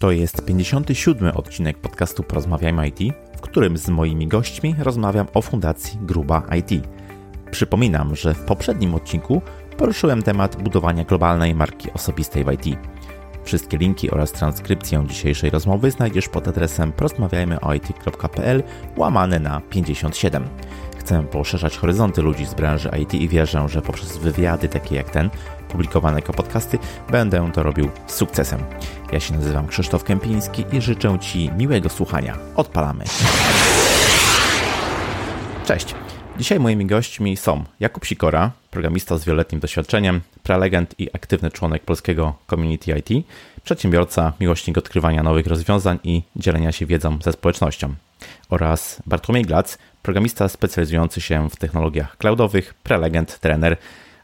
To jest 57. odcinek podcastu Porozmawiajmy IT, w którym z moimi gośćmi rozmawiam o Fundacji Gruba IT. Przypominam, że w poprzednim odcinku poruszyłem temat budowania globalnej marki osobistej w IT. Wszystkie linki oraz transkrypcję dzisiejszej rozmowy znajdziesz pod adresem porozmawiajmyoit.pl łamane na 57. Chcę poszerzać horyzonty ludzi z branży IT i wierzę, że poprzez wywiady takie jak ten, publikowane jako podcasty, będę to robił z sukcesem. Ja się nazywam Krzysztof Kępiński i życzę Ci miłego słuchania. Odpalamy. Cześć. Dzisiaj moimi gośćmi są Jakub Sikora, programista z wieloletnim doświadczeniem, prelegent i aktywny członek polskiego community IT, przedsiębiorca, miłośnik odkrywania nowych rozwiązań i dzielenia się wiedzą ze społecznością. Oraz Bartłomiej Glac, programista specjalizujący się w technologiach cloudowych, prelegent, trener,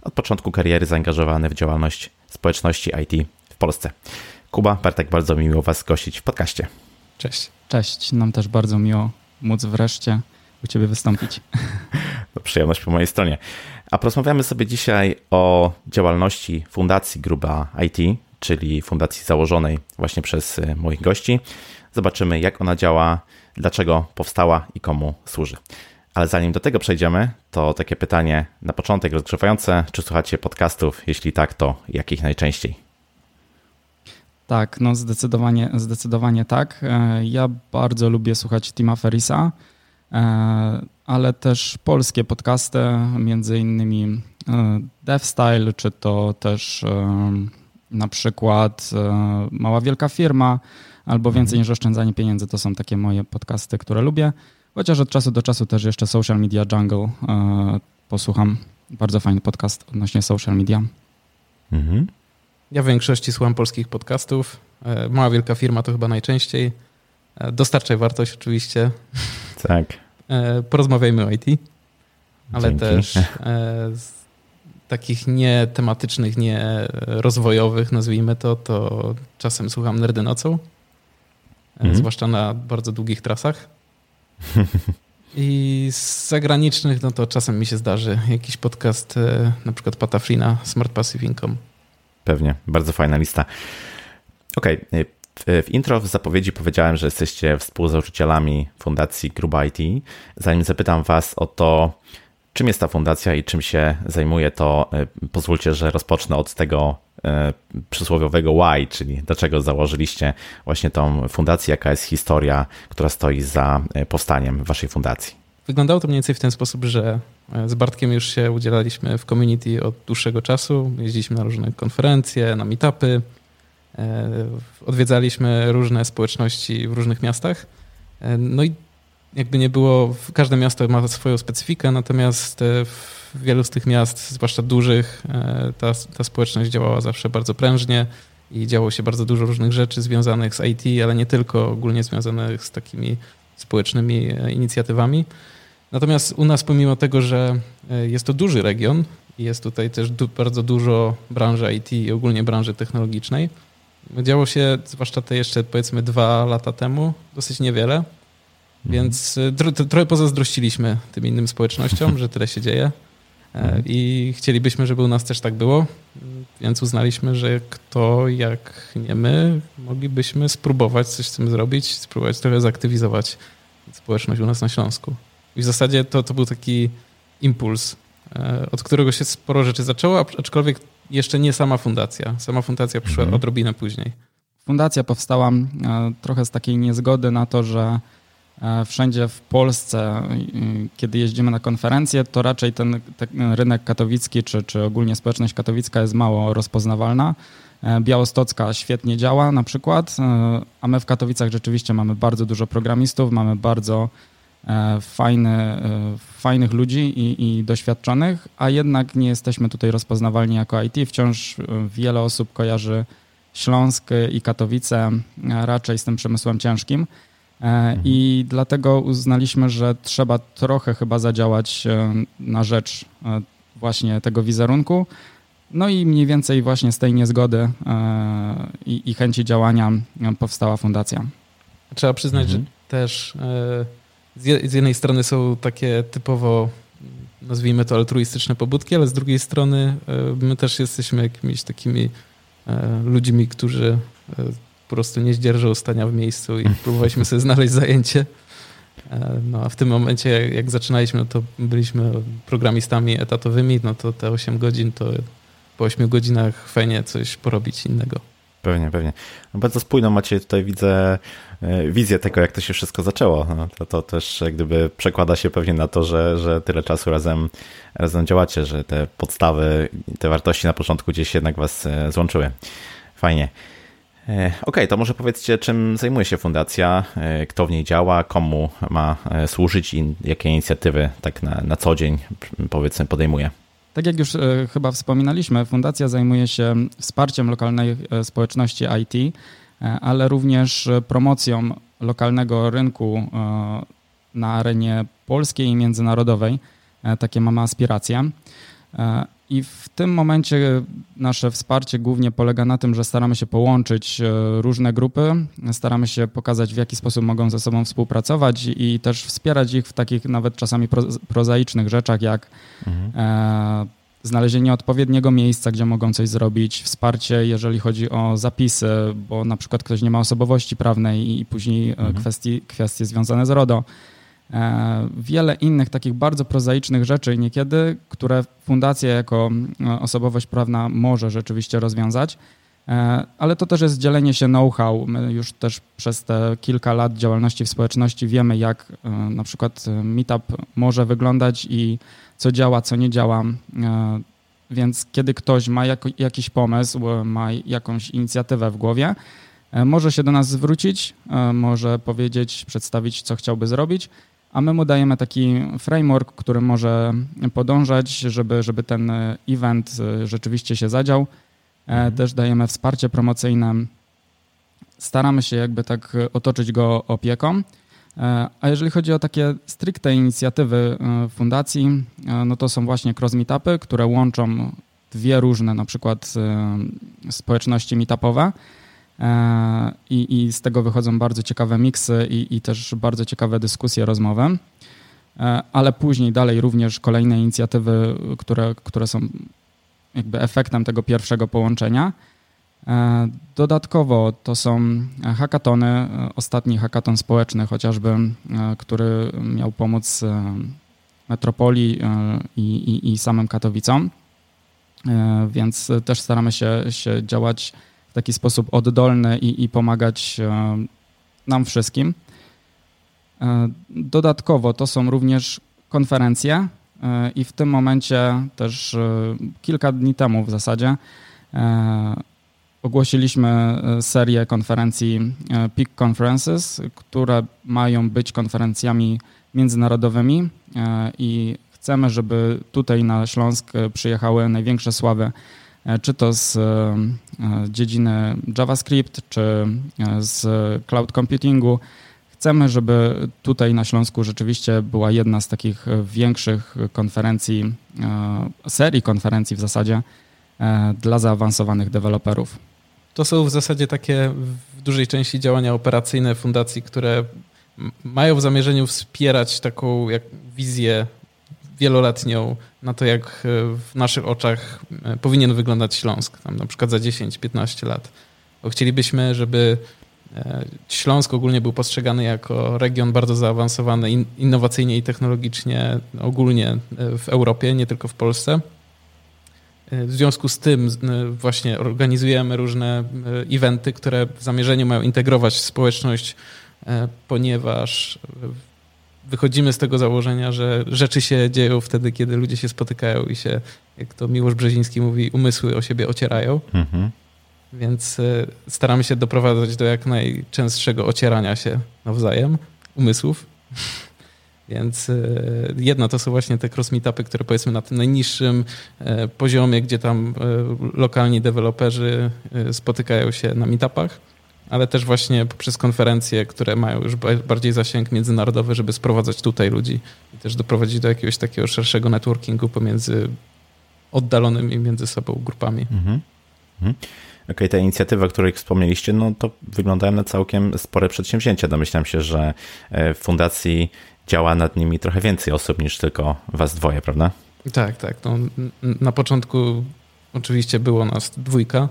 od początku kariery zaangażowany w działalność społeczności IT w Polsce. Kuba, Bartek, bardzo mi miło Was gościć w podcaście. Cześć. Cześć, nam też bardzo miło móc wreszcie u Ciebie wystąpić. To przyjemność po mojej stronie. A porozmawiamy sobie dzisiaj o działalności Fundacji Gruba IT, czyli fundacji założonej właśnie przez y, moich gości. Zobaczymy, jak ona działa, dlaczego powstała i komu służy. Ale zanim do tego przejdziemy, to takie pytanie na początek rozgrzewające. Czy słuchacie podcastów? Jeśli tak, to jakich najczęściej? Tak, no zdecydowanie, zdecydowanie tak. E, ja bardzo lubię słuchać Tima Ferisa, e, ale też polskie podcasty, między innymi e, DevStyle, czy to też na przykład Mała Wielka Firma, albo Więcej niż oszczędzanie pieniędzy. To są takie moje podcasty, które lubię. Chociaż od czasu do czasu też jeszcze Social Media Jungle posłucham. Bardzo fajny podcast odnośnie social media. Mhm. Ja w większości słucham polskich podcastów. E, Mała wielka firma to chyba najczęściej. E, dostarczaj wartość oczywiście. Tak. E, porozmawiajmy o IT, ale Dzięki. też z takich nie tematycznych, nie rozwojowych, nazwijmy to, to czasem słucham Nerdy nocą, mhm. zwłaszcza na bardzo długich trasach. I z zagranicznych, no to czasem mi się zdarzy jakiś podcast, na przykład Pataflina, Smart Passive Income. Pewnie, bardzo fajna lista. Okej, okay. w intro w zapowiedzi powiedziałem, że jesteście współzałożycielami Fundacji Gruba IT. Zanim zapytam Was o to, czym jest ta fundacja i czym się zajmuje, to e, pozwólcie, że rozpocznę od tego e, przysłowiowego why, czyli dlaczego założyliście właśnie tą fundację, jaka jest historia, która stoi za e, powstaniem Waszej fundacji. Wyglądało to mniej więcej w ten sposób, że z Bartkiem już się udzielaliśmy w community od dłuższego czasu. Jeździliśmy na różne konferencje, na meetupy. Odwiedzaliśmy różne społeczności w różnych miastach. No i jakby nie było, każde miasto ma swoją specyfikę, natomiast e, w wielu z tych miast, zwłaszcza dużych, ta, ta społeczność działała zawsze bardzo prężnie i działo się bardzo dużo różnych rzeczy związanych z IT, ale nie tylko, ogólnie związanych z takimi społecznymi inicjatywami. Natomiast u nas, pomimo tego, że e, jest to duży region i jest tutaj też bardzo dużo branży IT i ogólnie branży technologicznej, działo się, zwłaszcza te jeszcze powiedzmy dwa lata temu, dosyć niewiele. Więc tro trochę pozazdrościliśmy tym innym społecznościom, że tyle się dzieje. E, mhm. I chcielibyśmy, żeby u nas też tak było, więc uznaliśmy, że kto jak nie my, moglibyśmy spróbować coś z tym zrobić, spróbować trochę zaktywizować społeczność u nas na Śląsku. I w zasadzie to, to był taki impuls, e, od którego się sporo rzeczy zaczęło, aczkolwiek jeszcze nie sama fundacja. Sama fundacja przyszła mhm. odrobinę później. Fundacja powstała e, trochę z takiej niezgody na to, że wszędzie w Polsce, kiedy jeździmy na konferencje, to raczej ten, ten rynek katowicki, czy, czy ogólnie społeczność katowicka jest mało rozpoznawalna. Białostocka świetnie działa na przykład, a my w Katowicach rzeczywiście mamy bardzo dużo programistów, mamy bardzo E, fajne, e, fajnych ludzi i, i, doświadczonych, a jednak nie jesteśmy tutaj rozpoznawalni jako IT. Wciąż e, wiele osób kojarzy Śląsk i Katowice raczej z tym przemysłem ciężkim. Mhm. I dlatego uznaliśmy, że trzeba trochę chyba zadziałać na rzecz właśnie tego wizerunku. No i mniej więcej właśnie z tej niezgody i, i chęci działania powstała fundacja. Trzeba przyznać, mhm. że też z jednej strony są takie typowo, nazwijmy to altruistyczne pobudki, ale z drugiej strony e, my też jesteśmy jakimiś takimi e, ludźmi, którzy e, po prostu nie zdzierżył stania w miejscu i próbowaliśmy sobie znaleźć zajęcie. E, no a w tym momencie, jak, jak zaczynaliśmy, no to byliśmy programistami etatowymi, no to te 8 godzin to po 8 godzinach fajnie coś porobić innego. Pewnie, pewnie. No bardzo spójną macie tutaj, widzę, e, wizję tego, jak to się wszystko zaczęło. No to, to też gdyby przekłada się pewnie na to, że, że tyle czasu razem, razem działacie, że te podstawy, te wartości na początku gdzieś jednak was e, złączyły. Fajnie. E, OK, to może powiedzcie, czym zajmuje się fundacja, kto w niej działa, komu ma służyć i jakie inicjatywy tak na, na co dzień powiedzmy podejmuje. Tak jak już e, chyba wspominaliśmy, fundacja zajmuje się wsparciem lokalnej e, społeczności IT, e, ale również promocją lokalnego rynku na arenie polskiej i międzynarodowej. Takie mamy aspiracje. I w tym momencie nasze wsparcie głównie polega na tym, że staramy się połączyć różne grupy, staramy się pokazać, w jaki sposób mogą ze sobą współpracować i też wspierać ich w takich nawet czasami prozaicznych rzeczach, jak mhm. znalezienie odpowiedniego miejsca, gdzie mogą coś zrobić, wsparcie, jeżeli chodzi o zapisy, bo na przykład ktoś nie ma osobowości prawnej i później mhm. kwestii, kwestie związane z RODO. E, wiele innych takich bardzo prozaicznych rzeczy niekiedy, które fundacja jako e, osobowość prawna może rzeczywiście rozwiązać, e, ale to też jest dzielenie się know-how. My już też przez te kilka lat działalności w społeczności wiemy, jak na przykład meetup może wyglądać i co działa, co nie działa. Więc kiedy ktoś ma jakiś pomysł, ma jakąś inicjatywę w głowie, może się do nas zwrócić, może powiedzieć, przedstawić, co chciałby zrobić a my mu dajemy taki framework, który może podążać, żeby, żeby ten event rzeczywiście się zadział. E, mhm. Też dajemy wsparcie promocyjne. Staramy się jakby tak otoczyć go opieką. E, a jeżeli chodzi o takie stricte inicjatywy e, fundacji, no to są właśnie cross meetupy, które łączą dwie różne na przykład społeczności meetupowe E, i, i z tego wychodzą bardzo ciekawe miksy i, i też bardzo ciekawe dyskusje, rozmowy. E, ale później dalej również kolejne inicjatywy, które, które są jakby efektem tego pierwszego połączenia. E, dodatkowo to są hackatony, ostatni hackaton społeczny chociażby, który miał pomóc metropolii i, i, i samym Katowicom, więc też staramy się, się działać taki sposób oddolny i, i pomagać e, nam wszystkim. E, dodatkowo to są również konferencje e, i w tym momencie też kilka dni temu w zasadzie ogłosiliśmy serię konferencji Peak Conferences, które mają być konferencjami międzynarodowymi i chcemy, żeby tutaj na Śląsk przyjechały największe sławy czy to z e, e, dziedziny JavaScript, czy z cloud computingu. Chcemy, żeby tutaj na Śląsku rzeczywiście była jedna z takich większych konferencji, serii konferencji w zasadzie dla zaawansowanych deweloperów. To są w zasadzie takie w dużej części działania operacyjne fundacji, które mają w zamierzeniu wspierać taką jak wizję wieloletnią na to, jak e, w naszych oczach e, powinien wyglądać Śląsk, tam na przykład za 10-15 lat. Bo chcielibyśmy, żeby e, Śląsk ogólnie był postrzegany jako region bardzo zaawansowany innowacyjnie i technologicznie ogólnie w Europie, nie tylko w Polsce. W związku z tym właśnie organizujemy różne eventy, które w zamierzeniu mają integrować społeczność, ponieważ wychodzimy z tego założenia, że rzeczy się dzieją wtedy, kiedy ludzie się spotykają i się, jak to Miłosz Brzeziński mówi, umysły o siebie ocierają. Mhm. Więc e, staramy się doprowadzać do jak najczęstszego ocierania się nawzajem umysłów. Więc e, jedna to są właśnie te cross meetupy, które powiedzmy na tym najniższym e, poziomie, gdzie tam lokalni deweloperzy spotykają się na meetupach ale też właśnie poprzez konferencje, które mają już bardziej zasięg międzynarodowy, żeby sprowadzać tutaj ludzi i też doprowadzić do jakiegoś takiego szerszego networkingu pomiędzy oddalonymi między sobą grupami. Mhm. Mhm. Okej, okay, ta inicjatywa, o której wspomnieliście, no to wyglądają na całkiem spore przedsięwzięcia. Domyślam się, że e, w fundacji działa nad nimi trochę więcej osób niż tylko was dwoje, prawda? Tak, tak. No, na początku oczywiście było nas dwójka,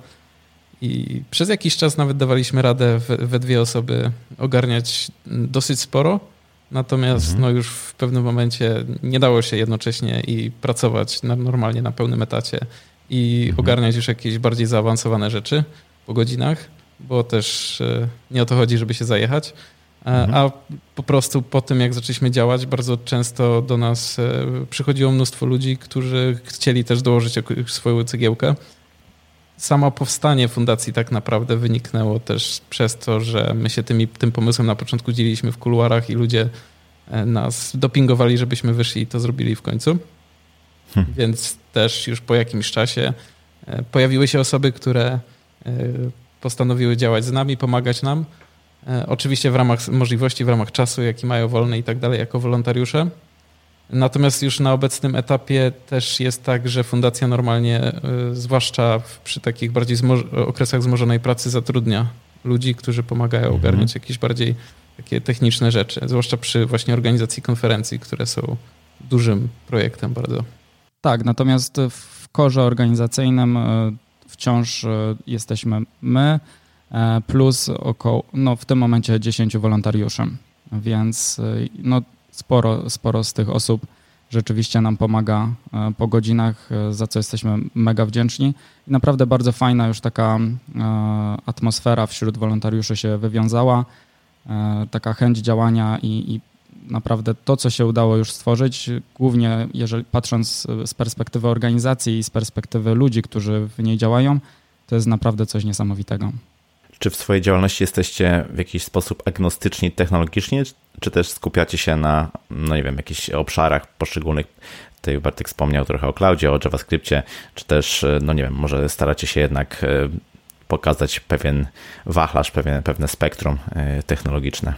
I przez jakiś czas nawet dawaliśmy radę we, we dwie osoby ogarniać dosyć sporo. Natomiast mhm. no już w pewnym momencie nie dało się jednocześnie i pracować na, normalnie na pełnym etacie i mhm. ogarniać już jakieś bardziej zaawansowane rzeczy po godzinach, bo też e, nie o to chodzi, żeby się zajechać. E, mhm. A po prostu po tym, jak zaczęliśmy działać, bardzo często do nas e, przychodziło mnóstwo ludzi, którzy chcieli też dołożyć swoją cegiełkę. Samo powstanie fundacji tak naprawdę wyniknęło też przez to, że my się tymi, tym pomysłem na początku dzieliliśmy w kuluarach i ludzie nas dopingowali, żebyśmy wyszli i to zrobili w końcu. Hmm. Więc też już po jakimś czasie pojawiły się osoby, które postanowiły działać z nami, pomagać nam. E, oczywiście w ramach możliwości, w ramach czasu, jaki mają wolny i tak dalej, jako wolontariusze. Natomiast już na obecnym etapie też jest tak, że fundacja normalnie, e, zwłaszcza przy takich bardziej okresach wzmożonej pracy, zatrudnia ludzi, którzy pomagają mhm. ogarniać jakieś bardziej takie techniczne rzeczy, zwłaszcza przy właśnie organizacji konferencji, które są dużym projektem bardzo. Tak, natomiast w korze organizacyjnym e, wciąż jesteśmy my, E, plus około, no w tym momencie 10 wolontariuszy, więc e, no sporo, sporo z tych osób rzeczywiście nam pomaga e, po godzinach, za co jesteśmy mega wdzięczni. I naprawdę bardzo fajna już taka atmosfera wśród wolontariuszy się wywiązała, taka chęć działania i, i naprawdę to, co się udało już stworzyć, głównie jeżeli patrząc z perspektywy organizacji i z perspektywy ludzi, którzy w niej działają, to jest naprawdę coś niesamowitego. Czy w swojej działalności jesteście w jakiś sposób agnostyczni technologicznie, czy też skupiacie się na, no nie wiem, jakichś obszarach poszczególnych? Tutaj Bartek wspomniał trochę o cloudzie, o JavaScriptie, czy też, no nie wiem, może staracie się jednak e, pokazać pewien wachlarz, pewien, pewne spektrum e, technologiczne?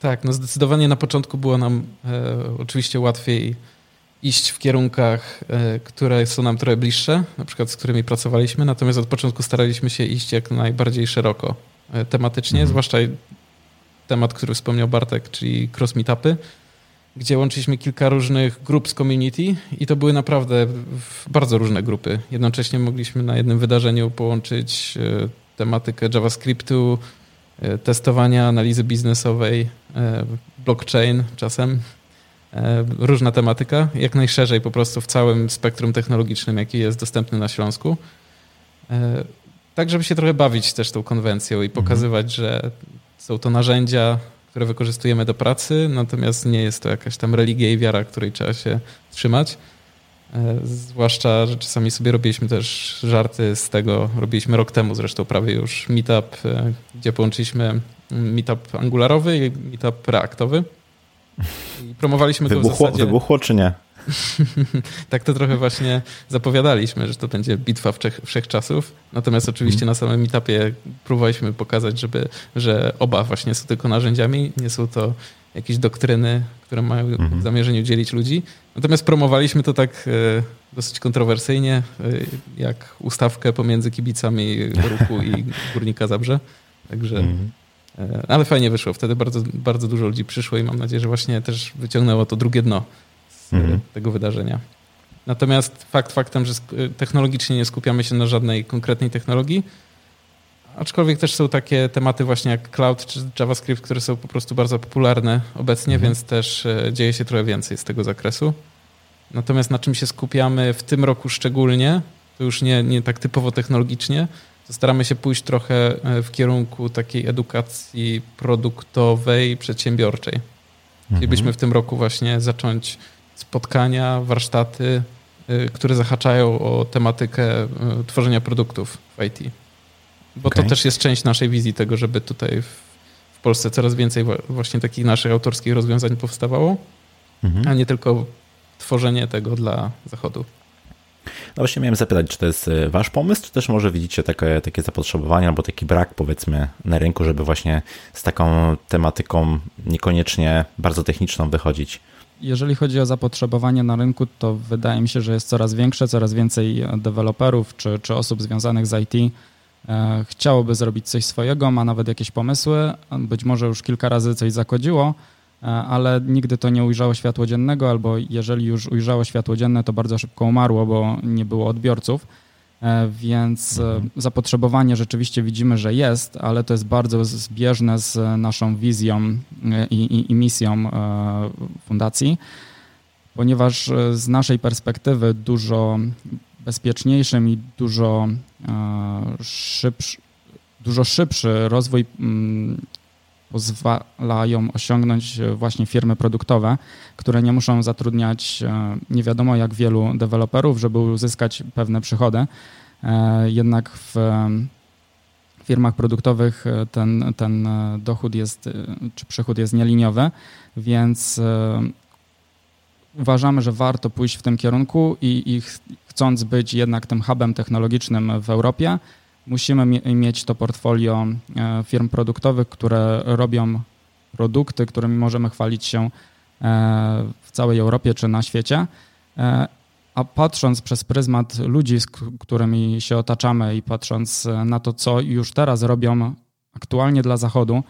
Tak, no zdecydowanie na początku było nam e, oczywiście łatwiej iść w kierunkach, e, które są nam trochę bliższe, na przykład z którymi pracowaliśmy, natomiast od początku staraliśmy się iść jak najbardziej szeroko e, tematycznie, mhm. zwłaszcza temat, który wspomniał Bartek, czyli cross meetupy, gdzie łączyliśmy kilka różnych grup z community i to były naprawdę bardzo różne grupy. Jednocześnie mogliśmy na jednym wydarzeniu połączyć e, tematykę JavaScriptu, testowania, analizy biznesowej, blockchain czasem, różna tematyka, jak najszerzej po prostu w całym spektrum technologicznym, jaki jest dostępny na Śląsku. E, tak, żeby się trochę bawić też tą konwencją i mhm. pokazywać, że są to narzędzia, które wykorzystujemy do pracy, natomiast nie jest to jakaś tam religia i wiara, której trzeba się trzymać. E, zwłaszcza, że czasami sobie robiliśmy też żarty z tego, robiliśmy rok temu zresztą prawie już meetup, gdzie połączyliśmy meetup angularowy i meetup reaktowy. I promowaliśmy wybuchło, go w zasadzie... Wybuchło czy nie? tak to trochę właśnie zapowiadaliśmy, że to będzie bitwa wszech, wszechczasów. Natomiast oczywiście mm. na samym etapie próbowaliśmy pokazać, żeby, że oba właśnie są tylko narzędziami, nie są to jakieś doktryny, które mają -hmm. w zamierzeniu dzielić ludzi. Natomiast promowaliśmy to tak e, dosyć kontrowersyjnie, e, jak ustawkę pomiędzy kibicami ruchu i Górnika Zabrze. Także. E, ale fajnie wyszło. Wtedy bardzo, bardzo dużo ludzi przyszło i mam nadzieję, że właśnie też wyciągnęło to drugie dno z mhm. tego wydarzenia. Natomiast fakt faktem, że technologicznie nie skupiamy się na żadnej konkretnej technologii, aczkolwiek też są takie tematy właśnie jak cloud czy JavaScript, które są po prostu bardzo popularne obecnie, mhm. więc też e, dzieje się trochę więcej z tego zakresu. Natomiast na czym się skupiamy w tym roku szczególnie, to już nie, nie tak typowo technologicznie, staramy się pójść trochę e, w kierunku takiej edukacji produktowej, przedsiębiorczej. Mhm. Chcielibyśmy w tym roku właśnie zacząć spotkania, warsztaty, e, które zahaczają o tematykę e, tworzenia produktów w IT. Bo okay. to też jest część naszej wizji tego, żeby tutaj w Polsce coraz więcej właśnie takich naszych autorskich rozwiązań powstawało, mhm. a nie tylko tworzenie tego dla Zachodu. No właśnie miałem zapytać, czy to jest e, wasz pomysł, czy też może widzicie takie, takie zapotrzebowanie albo taki brak powiedzmy na rynku, żeby właśnie z taką tematyką niekoniecznie bardzo techniczną wychodzić? Jeżeli chodzi o zapotrzebowanie na rynku, to wydaje mi się, że jest coraz większe, coraz więcej deweloperów czy, czy osób związanych z IT e, chciałoby zrobić coś swojego, ma nawet jakieś pomysły, być może już kilka razy coś zakodziło, E, ale nigdy to nie ujrzało światło dziennego, albo jeżeli już ujrzało światło dzienne, to bardzo szybko umarło, bo nie było odbiorców. Więc mhm. zapotrzebowanie rzeczywiście widzimy, że jest, ale to jest bardzo zbieżne z naszą wizją i, i, i misją fundacji, ponieważ z naszej perspektywy dużo bezpieczniejszym i dużo szybszy, dużo szybszy rozwój mm, pozwalają osiągnąć e, właśnie firmy produktowe, które nie muszą zatrudniać e, nie wiadomo jak wielu deweloperów, żeby uzyskać pewne przychody. E, jednak w firmach produktowych ten, ten dochód jest, czy przychód jest nieliniowy, więc uważamy, że warto pójść w tym kierunku i, i chcąc być jednak tym hubem technologicznym w Europie, musimy mieć to portfolio e, firm produktowych, które robią produkty, którymi możemy chwalić się e, w całej Europie czy na świecie. E, a patrząc przez pryzmat ludzi, z którymi się otaczamy i patrząc na to, co już teraz robią aktualnie dla Zachodu,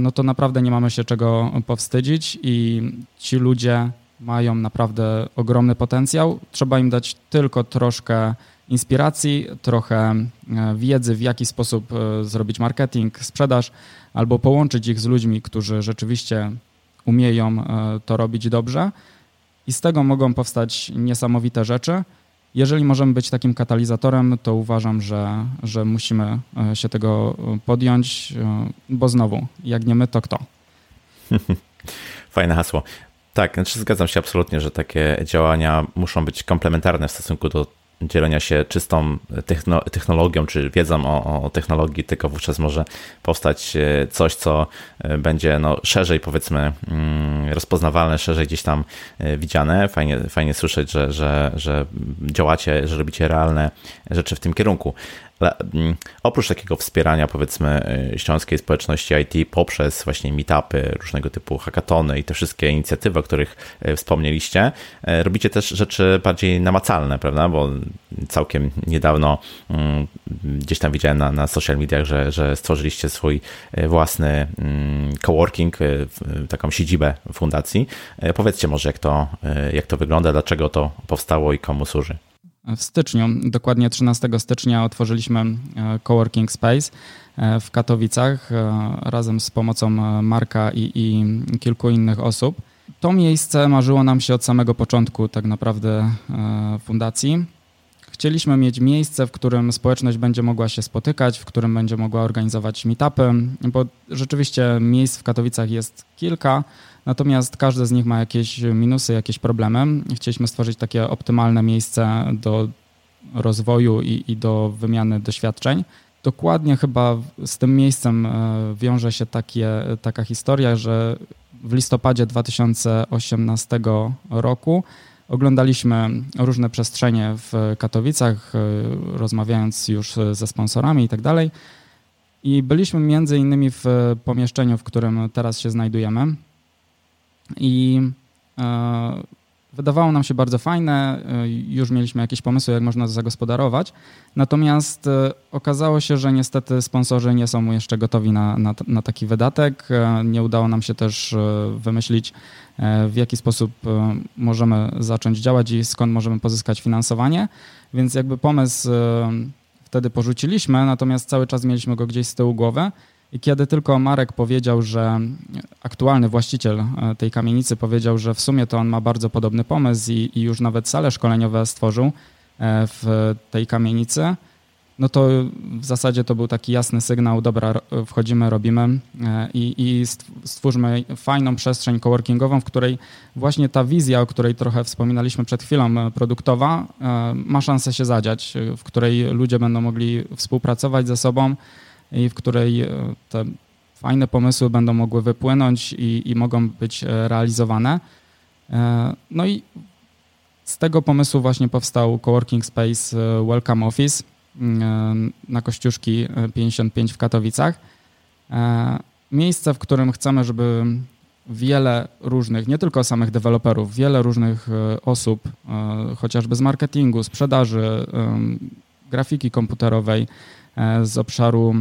no to naprawdę nie mamy się czego powstydzić i ci ludzie mają naprawdę ogromny potencjał. Trzeba im dać tylko troszkę inspiracji, trochę e, wiedzy, w jaki sposób e, zrobić marketing, sprzedaż, albo połączyć ich z ludźmi, którzy rzeczywiście umieją e, to robić dobrze. I z tego mogą powstać niesamowite rzeczy. Jeżeli możemy być takim katalizatorem, to uważam, że, że musimy się tego podjąć, bo znowu, jak nie my, to kto? Fajne hasło. Tak, znaczy zgadzam się absolutnie, że takie działania muszą być komplementarne w stosunku do dzielenia się czystą technologią czy wiedzą o, o, technologii, tylko wówczas może powstać e, coś, co e, będzie no, szerzej powiedzmy mm, rozpoznawalne, szerzej gdzieś tam e, widziane. Fajnie, fajnie słyszeć, że, że, że działacie, że robicie realne rzeczy w tym kierunku. Mm, oprócz takiego wspierania, powiedzmy, y, śląskiej społeczności IT poprzez właśnie meetupy, różnego typu hackatony i te wszystkie inicjatywy, o których y, wspomnieliście, y, robicie też rzeczy bardziej namacalne, prawda? Bo całkiem niedawno mm, gdzieś tam widziałem na, na social mediach, że, że stworzyliście swój własny mm, coworking, taką siedzibę fundacji. Powiedzcie może, jak to, jak to wygląda, dlaczego to powstało i komu służy. W styczniu, dokładnie 13 stycznia, otworzyliśmy e, Coworking Space e, w Katowicach e, razem z pomocą Marka i, i, kilku innych osób. To miejsce marzyło nam się od samego początku, tak naprawdę, fundacji. Chcieliśmy mieć miejsce, w którym społeczność będzie mogła się spotykać, w którym będzie mogła organizować meetupy, bo rzeczywiście miejsc w Katowicach jest kilka, natomiast każde z nich ma jakieś minusy, jakieś problemy. Chcieliśmy stworzyć takie optymalne miejsce do rozwoju i, i do wymiany doświadczeń. Dokładnie chyba z tym miejscem e, wiąże się takie, taka historia, że w listopadzie 2018 roku Oglądaliśmy różne przestrzenie w Katowicach, e, rozmawiając już ze sponsorami i tak dalej. I byliśmy między innymi w pomieszczeniu, w którym teraz się znajdujemy. I e, wydawało nam się bardzo fajne, e, już mieliśmy jakieś pomysły, jak można zagospodarować. Natomiast okazało się, że niestety sponsorzy nie są jeszcze gotowi na, na, na taki wydatek. Nie udało nam się też wymyślić w jaki sposób e, możemy zacząć działać i skąd możemy pozyskać finansowanie. Więc jakby pomysł e, wtedy porzuciliśmy, natomiast cały czas mieliśmy go gdzieś z tyłu głowy. I kiedy tylko Marek powiedział, że aktualny właściciel e, tej kamienicy powiedział, że w sumie to on ma bardzo podobny pomysł i, i już nawet sale szkoleniowe stworzył w tej kamienicy, no to w zasadzie to był taki jasny sygnał, dobra, wchodzimy, robimy e, i, i stwórzmy fajną przestrzeń coworkingową, w której właśnie ta wizja, o której trochę wspominaliśmy przed chwilą, e, produktowa, e, ma szansę się zadziać, w której ludzie będą mogli współpracować ze sobą i w której te fajne pomysły będą mogły wypłynąć i, i mogą być realizowane. No i z tego pomysłu właśnie powstał Coworking Space Welcome Office, E, na Kościuszki 55 e, w Katowicach. E, miejsce, w którym chcemy, żeby wiele różnych, nie tylko samych deweloperów, wiele różnych osób, chociażby z marketingu, sprzedaży, grafiki komputerowej, z obszaru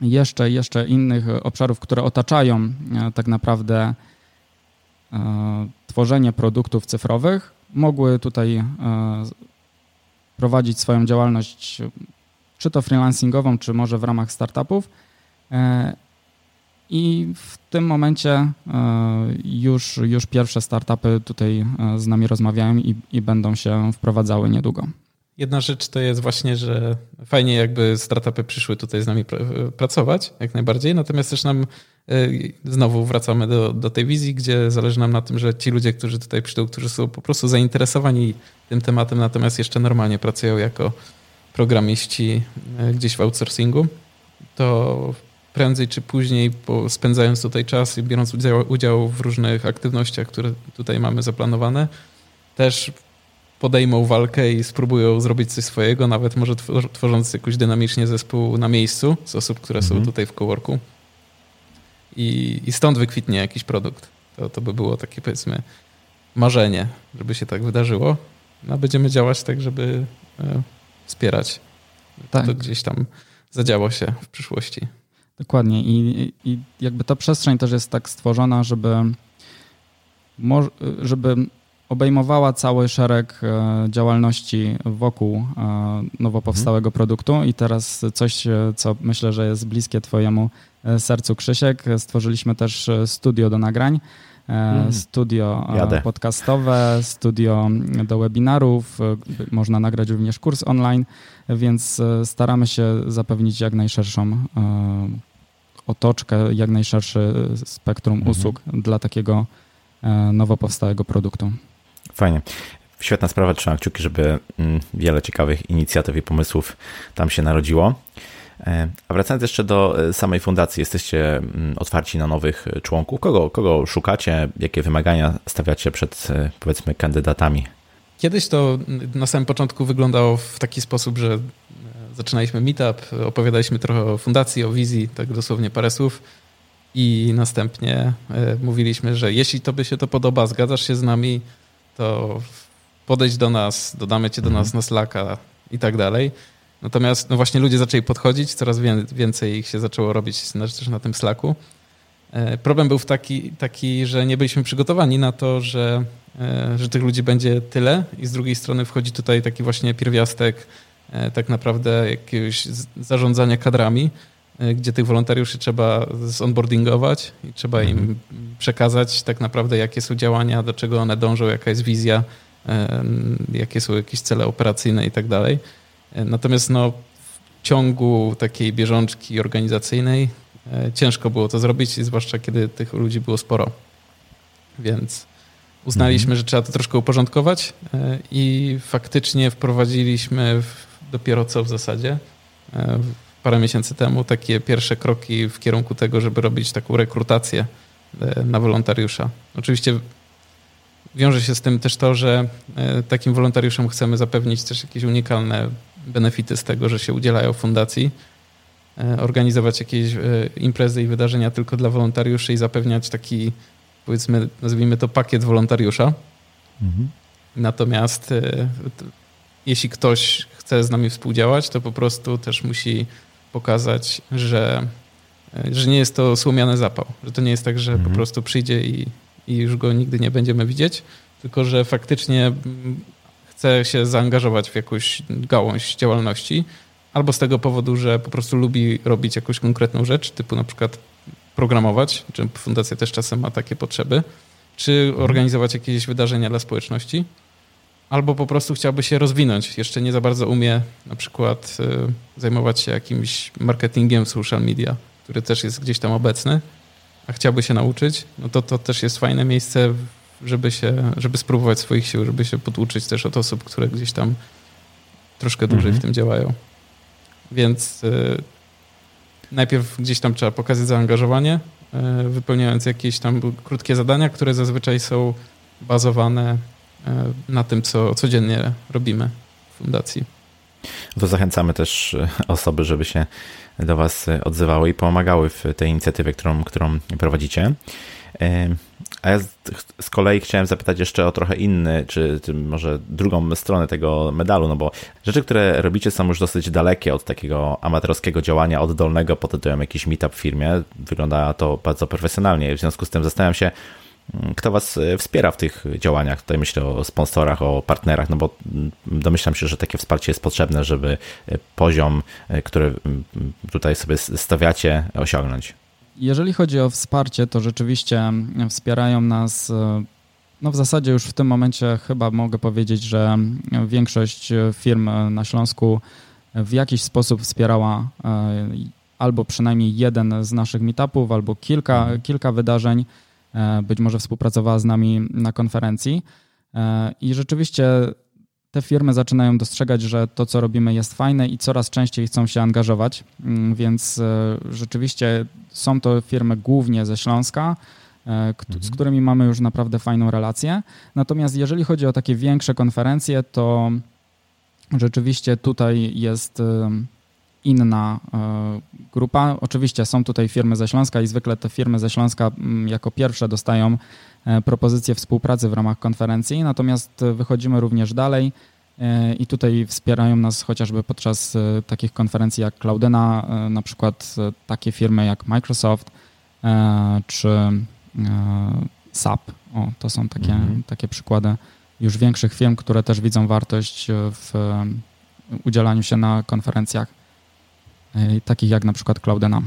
jeszcze, jeszcze innych obszarów, które otaczają tak naprawdę tworzenie produktów cyfrowych, mogły tutaj prowadzić swoją działalność, czy to freelancingową, czy może w ramach startupów. I w tym momencie już, już pierwsze startupy tutaj z nami rozmawiają i, i będą się wprowadzały niedługo. Jedna rzecz to jest właśnie, że fajnie jakby startupy przyszły tutaj z nami pracować, jak najbardziej, natomiast też nam y, znowu wracamy do, do tej wizji, gdzie zależy nam na tym, że ci ludzie, którzy tutaj przyjdą, którzy są po prostu zainteresowani tym tematem, natomiast jeszcze normalnie pracują jako programiści y, gdzieś w outsourcingu, to prędzej czy później, spędzając tutaj czas i biorąc udział, udział w różnych aktywnościach, które tutaj mamy zaplanowane, też podejmą walkę i spróbują zrobić coś swojego, nawet może tworząc jakoś dynamicznie zespół na miejscu z osób, które mhm. są tutaj w coworku. I, I stąd wykwitnie jakiś produkt. To, to by było takie powiedzmy marzenie, żeby się tak wydarzyło. No, będziemy działać tak, żeby e, wspierać. Tak. To gdzieś tam zadziało się w przyszłości. Dokładnie. I, I jakby ta przestrzeń też jest tak stworzona, żeby, żeby obejmowała cały szereg e, działalności wokół e, nowo powstałego mhm. produktu i teraz coś, e, co myślę, że jest bliskie Twojemu sercu, Krzysiek. Stworzyliśmy też studio do nagrań, mhm. studio Jadę. podcastowe, studio do webinarów. Można nagrać również kurs online, więc staramy się zapewnić jak najszerszą otoczkę, jak najszerszy spektrum mhm. usług dla takiego nowo powstałego produktu. Fajnie. Świetna sprawa, trzymam kciuki, żeby mm, wiele ciekawych inicjatyw i pomysłów tam się narodziło. E, a wracając jeszcze do e, samej fundacji, jesteście mm, otwarci na nowych członków. Kogo, kogo szukacie? Jakie wymagania stawiacie przed, e, powiedzmy, kandydatami? Kiedyś to na samym początku wyglądało w taki sposób, że zaczynaliśmy meetup, opowiadaliśmy trochę o fundacji, o wizji, tak dosłownie parę słów. I następnie mówiliśmy, że jeśli tobie się to podoba, zgadzasz się z nami, to podejdź do nas, dodamy cię do nas mhm. na Slacka i tak dalej. Natomiast no właśnie ludzie zaczęli podchodzić, coraz więcej ich się zaczęło robić też na tym Slacku. E, problem był taki, taki, że nie byliśmy przygotowani na to, że, e, że tych ludzi będzie tyle i z drugiej strony wchodzi tutaj taki właśnie pierwiastek e, tak naprawdę jakiegoś zarządzania kadrami, gdzie tych wolontariuszy trzeba zonboardingować i trzeba im mhm. przekazać tak naprawdę, jakie są działania, do czego one dążą, jaka jest wizja, jakie są jakieś cele operacyjne i tak dalej. Natomiast no, w ciągu takiej bieżączki organizacyjnej e, ciężko było to zrobić, zwłaszcza kiedy tych ludzi było sporo. Więc uznaliśmy, mhm. że trzeba to troszkę uporządkować e, i faktycznie wprowadziliśmy dopiero co w zasadzie e, parę miesięcy temu takie pierwsze kroki w kierunku tego, żeby robić taką rekrutację e, na wolontariusza. Oczywiście wiąże się z tym też to, że e, takim wolontariuszom chcemy zapewnić też jakieś unikalne benefity z tego, że się udzielają fundacji, e, organizować jakieś imprezy i wydarzenia tylko dla wolontariuszy i zapewniać taki, powiedzmy, nazwijmy to pakiet wolontariusza. Mhm. Natomiast jeśli ktoś chce z nami współdziałać, to po prostu też musi pokazać, że, że nie jest to słomiany zapał, że to nie jest tak, że mhm. po prostu przyjdzie i, i już go nigdy nie będziemy widzieć, tylko że faktycznie chce się zaangażować w jakąś gałąź działalności, albo z tego powodu, że po prostu lubi robić jakąś konkretną rzecz, typu na przykład programować, czy fundacja też czasem ma takie potrzeby, czy mhm. organizować jakieś wydarzenia dla społeczności, albo po prostu chciałby się rozwinąć. Jeszcze nie za bardzo umie na przykład y, zajmować się jakimś marketingiem social media, który też jest gdzieś tam obecny, a chciałby się nauczyć, no to to też jest fajne miejsce, żeby się, żeby spróbować swoich sił, żeby się poduczyć też od osób, które gdzieś tam troszkę dłużej mhm. w tym działają. Więc y, najpierw gdzieś tam trzeba pokazać zaangażowanie, y, wypełniając jakieś tam krótkie zadania, które zazwyczaj są bazowane na tym, co codziennie robimy w fundacji. To zachęcamy też e, osoby, żeby się do Was odzywały i pomagały w tej inicjatywie, którą, którą prowadzicie. E, a ja z kolei chciałem zapytać jeszcze o trochę inny, czy, czy, może drugą stronę tego medalu, no bo rzeczy, które robicie są już dosyć dalekie od takiego amatorskiego działania oddolnego pod tytułem jakiś meetup w firmie. Wygląda to bardzo profesjonalnie. W związku z tym zastanawiam się, kto Was wspiera w tych działaniach? Tutaj myślę o sponsorach, o partnerach, no bo domyślam się, że takie wsparcie jest potrzebne, żeby poziom, który tutaj sobie stawiacie, osiągnąć. Jeżeli chodzi o wsparcie, to rzeczywiście wspierają nas no w zasadzie już w tym momencie chyba mogę powiedzieć, że większość firm na Śląsku w jakiś sposób wspierała e, albo przynajmniej jeden z naszych meetupów, albo kilka, kilka wydarzeń, e, być może współpracowała z nami na konferencji. E, I rzeczywiście te firmy zaczynają dostrzegać, że to, co robimy, jest fajne i coraz częściej chcą się angażować. Mm, więc rzeczywiście są to firmy głównie ze Śląska, z mhm. którymi mamy już naprawdę fajną relację. Natomiast jeżeli chodzi o takie większe konferencje, to rzeczywiście tutaj jest inna e, grupa. Oczywiście są tutaj firmy ze Śląska i zwykle te firmy ze Śląska mm, jako pierwsze dostają e, propozycje współpracy w ramach konferencji, natomiast wychodzimy również dalej e, i tutaj wspierają nas chociażby podczas takich konferencji jak Cloudena, na przykład takie firmy jak Microsoft czy SAP. O, to są takie, mhm. takie przykłady już większych firm, które też widzą wartość w udzielaniu się na konferencjach, takich jak na przykład Cloudena.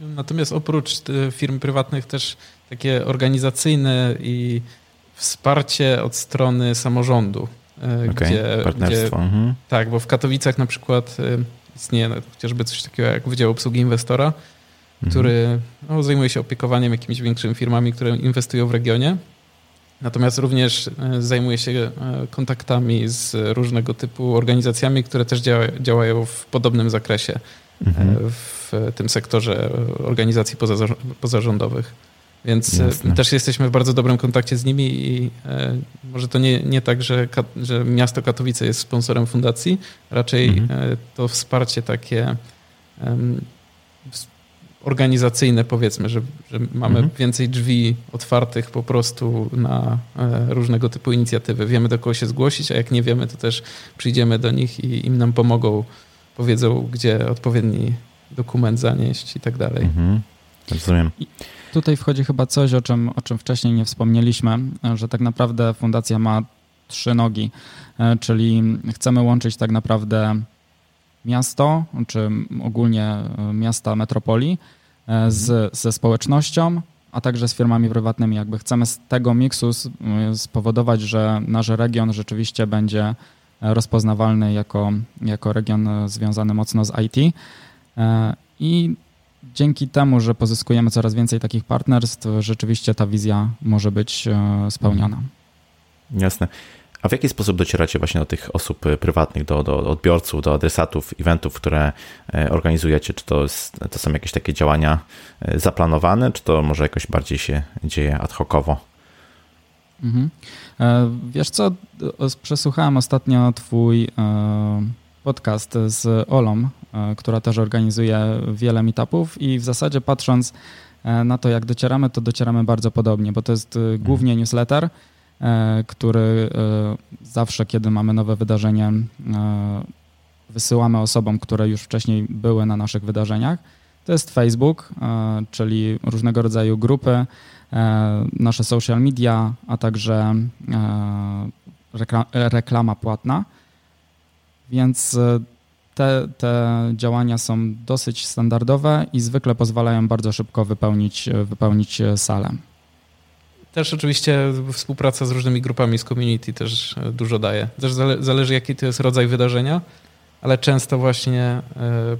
Natomiast oprócz e, firm prywatnych też takie organizacyjne i wsparcie od strony samorządu. E, okay, gdzie, partnerstwo. Gdzie, mhm. Tak, bo w Katowicach na przykład istnieje chociażby coś takiego jak Wydział Obsługi Inwestora, mhm. który no, zajmuje się opiekowaniem jakimiś większymi firmami, które inwestują w regionie. Natomiast również e, zajmuję się e, kontaktami z różnego typu organizacjami, które też działają w podobnym zakresie e, mhm. w tym sektorze organizacji pozarządowych. Więc Jasne. też jesteśmy w bardzo dobrym kontakcie z nimi i może to nie, nie tak, że, że miasto Katowice jest sponsorem fundacji, raczej mhm. to wsparcie takie organizacyjne, powiedzmy, że, że mamy mhm. więcej drzwi otwartych po prostu na e, różnego typu inicjatywy. Wiemy, do kogo się zgłosić, a jak nie wiemy, to też przyjdziemy do nich i im nam pomogą, powiedzą, gdzie odpowiedni dokument zanieść i tak dalej. Mhm. Rozumiem. I tutaj wchodzi chyba coś, o czym, o czym wcześniej nie wspomnieliśmy, że tak naprawdę fundacja ma trzy nogi, e, czyli chcemy łączyć tak naprawdę miasto, czy ogólnie e, miasta metropolii e, z, ze społecznością, a także z firmami prywatnymi. Jakby chcemy z tego miksu spowodować, że nasz region rzeczywiście będzie rozpoznawalny jako, jako region związany mocno z IT. E, I dzięki temu, że pozyskujemy coraz więcej takich partnerstw, rzeczywiście ta wizja może być spełniona. Jasne. A w jaki sposób docieracie właśnie do tych osób e, prywatnych, do, do odbiorców, do adresatów, eventów, które e, organizujecie? Czy to, jest, to są jakieś takie działania e, zaplanowane, czy to może jakoś bardziej się dzieje ad hocowo? Mhm. Wiesz co, przesłuchałem ostatnio twój podcast z Olą, która też organizuje wiele meetupów i w zasadzie patrząc na to, jak docieramy, to docieramy bardzo podobnie, bo to jest głównie mhm. newsletter, E, który e, zawsze, kiedy mamy nowe wydarzenie, e, wysyłamy osobom, które już wcześniej były na naszych wydarzeniach. To jest Facebook, czyli różnego rodzaju grupy, nasze social media, a także reklama płatna. Więc te, te działania są dosyć standardowe i zwykle pozwalają bardzo szybko wypełnić, wypełnić salę. Też oczywiście współpraca z różnymi grupami z community też e, dużo daje. Też zależy jaki to jest rodzaj wydarzenia, ale często właśnie e,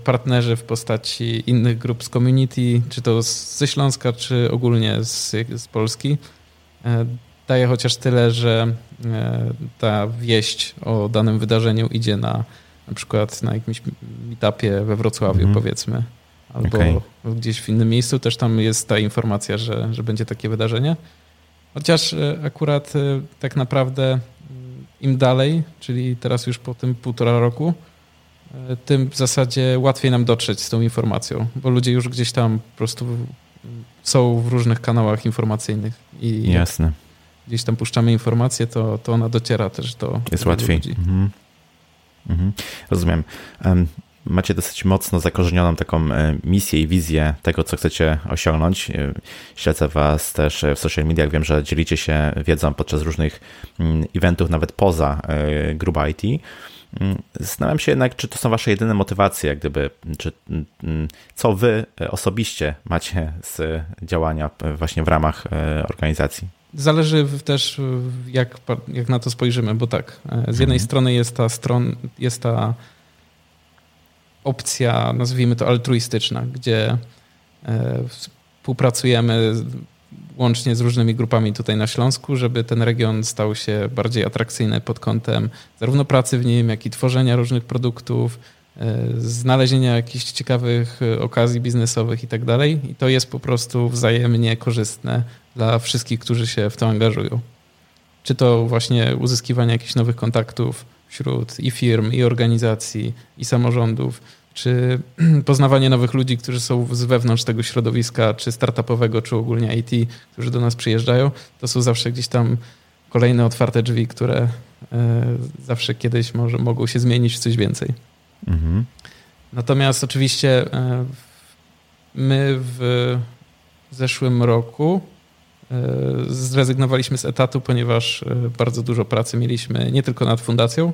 partnerzy w postaci innych grup z community, czy to ze Śląska, czy ogólnie z, z Polski, e, daje chociaż tyle, że ta wieść o danym wydarzeniu idzie na na przykład na jakimś meetupie we Wrocławiu mm. powiedzmy, albo okay. gdzieś w innym miejscu też tam jest ta informacja, że, że będzie takie wydarzenie. Chociaż e, akurat e, tak naprawdę mm, im dalej, czyli teraz już po tym półtora roku, e, tym w zasadzie łatwiej nam dotrzeć z tą informacją, bo ludzie już gdzieś tam po prostu są w różnych kanałach informacyjnych. I Jasne. Gdzieś tam puszczamy informację, to, to ona dociera też do. Jest łatwiej. Ludzi. Mhm. Mhm. Rozumiem. macie dosyć mocno zakorzenioną taką e, misję i wizję tego, co chcecie osiągnąć. E, śledzę Was też w social mediach, wiem, że dzielicie się wiedzą podczas różnych mm, eventów, nawet poza Gruba IT. Mm, zastanawiam się jednak, czy to są Wasze jedyne motywacje, jak gdyby, czy, mm, co Wy osobiście macie z działania właśnie w ramach organizacji. Zależy też, jak, jak na to spojrzymy, bo tak, z jednej mhm. strony jest ta, stron, jest ta opcja, nazwijmy to altruistyczna, gdzie e, współpracujemy łącznie z różnymi grupami tutaj na Śląsku, żeby ten region stał się bardziej atrakcyjny pod kątem zarówno pracy w nim, jak i tworzenia różnych produktów, e, znalezienia jakichś ciekawych e, okazji biznesowych i tak dalej. I to jest po prostu wzajemnie korzystne dla wszystkich, którzy się w to angażują. Czy to właśnie uzyskiwanie jakichś nowych kontaktów wśród i firm, i organizacji, i samorządów, czy poznawanie nowych ludzi, którzy są z wewnątrz tego środowiska, czy startupowego, czy ogólnie IT, którzy do nas przyjeżdżają, to są zawsze gdzieś tam kolejne otwarte drzwi, które e, zawsze kiedyś może mogą się zmienić w coś więcej. Mhm. Natomiast oczywiście e, my w zeszłym roku e, zrezygnowaliśmy z etatu, ponieważ bardzo dużo pracy mieliśmy nie tylko nad fundacją,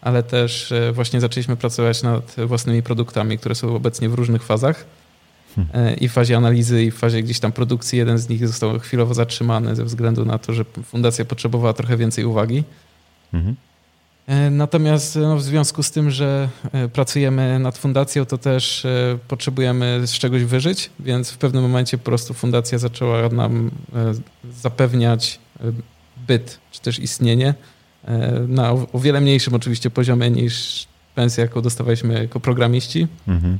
ale też e, właśnie zaczęliśmy pracować nad własnymi produktami, które są obecnie w różnych fazach. Hmm. E, I w fazie analizy, i w fazie gdzieś tam produkcji. Jeden z nich został chwilowo zatrzymany ze względu na to, że fundacja potrzebowała trochę więcej uwagi. Mhm. E, natomiast no, w związku z tym, że pracujemy nad fundacją, to też potrzebujemy z czegoś wyżyć, więc w pewnym momencie po prostu fundacja zaczęła nam zapewniać byt, czy też istnienie na o wiele mniejszym oczywiście poziomie niż pensja, jaką dostawaliśmy jako programiści. Mhm.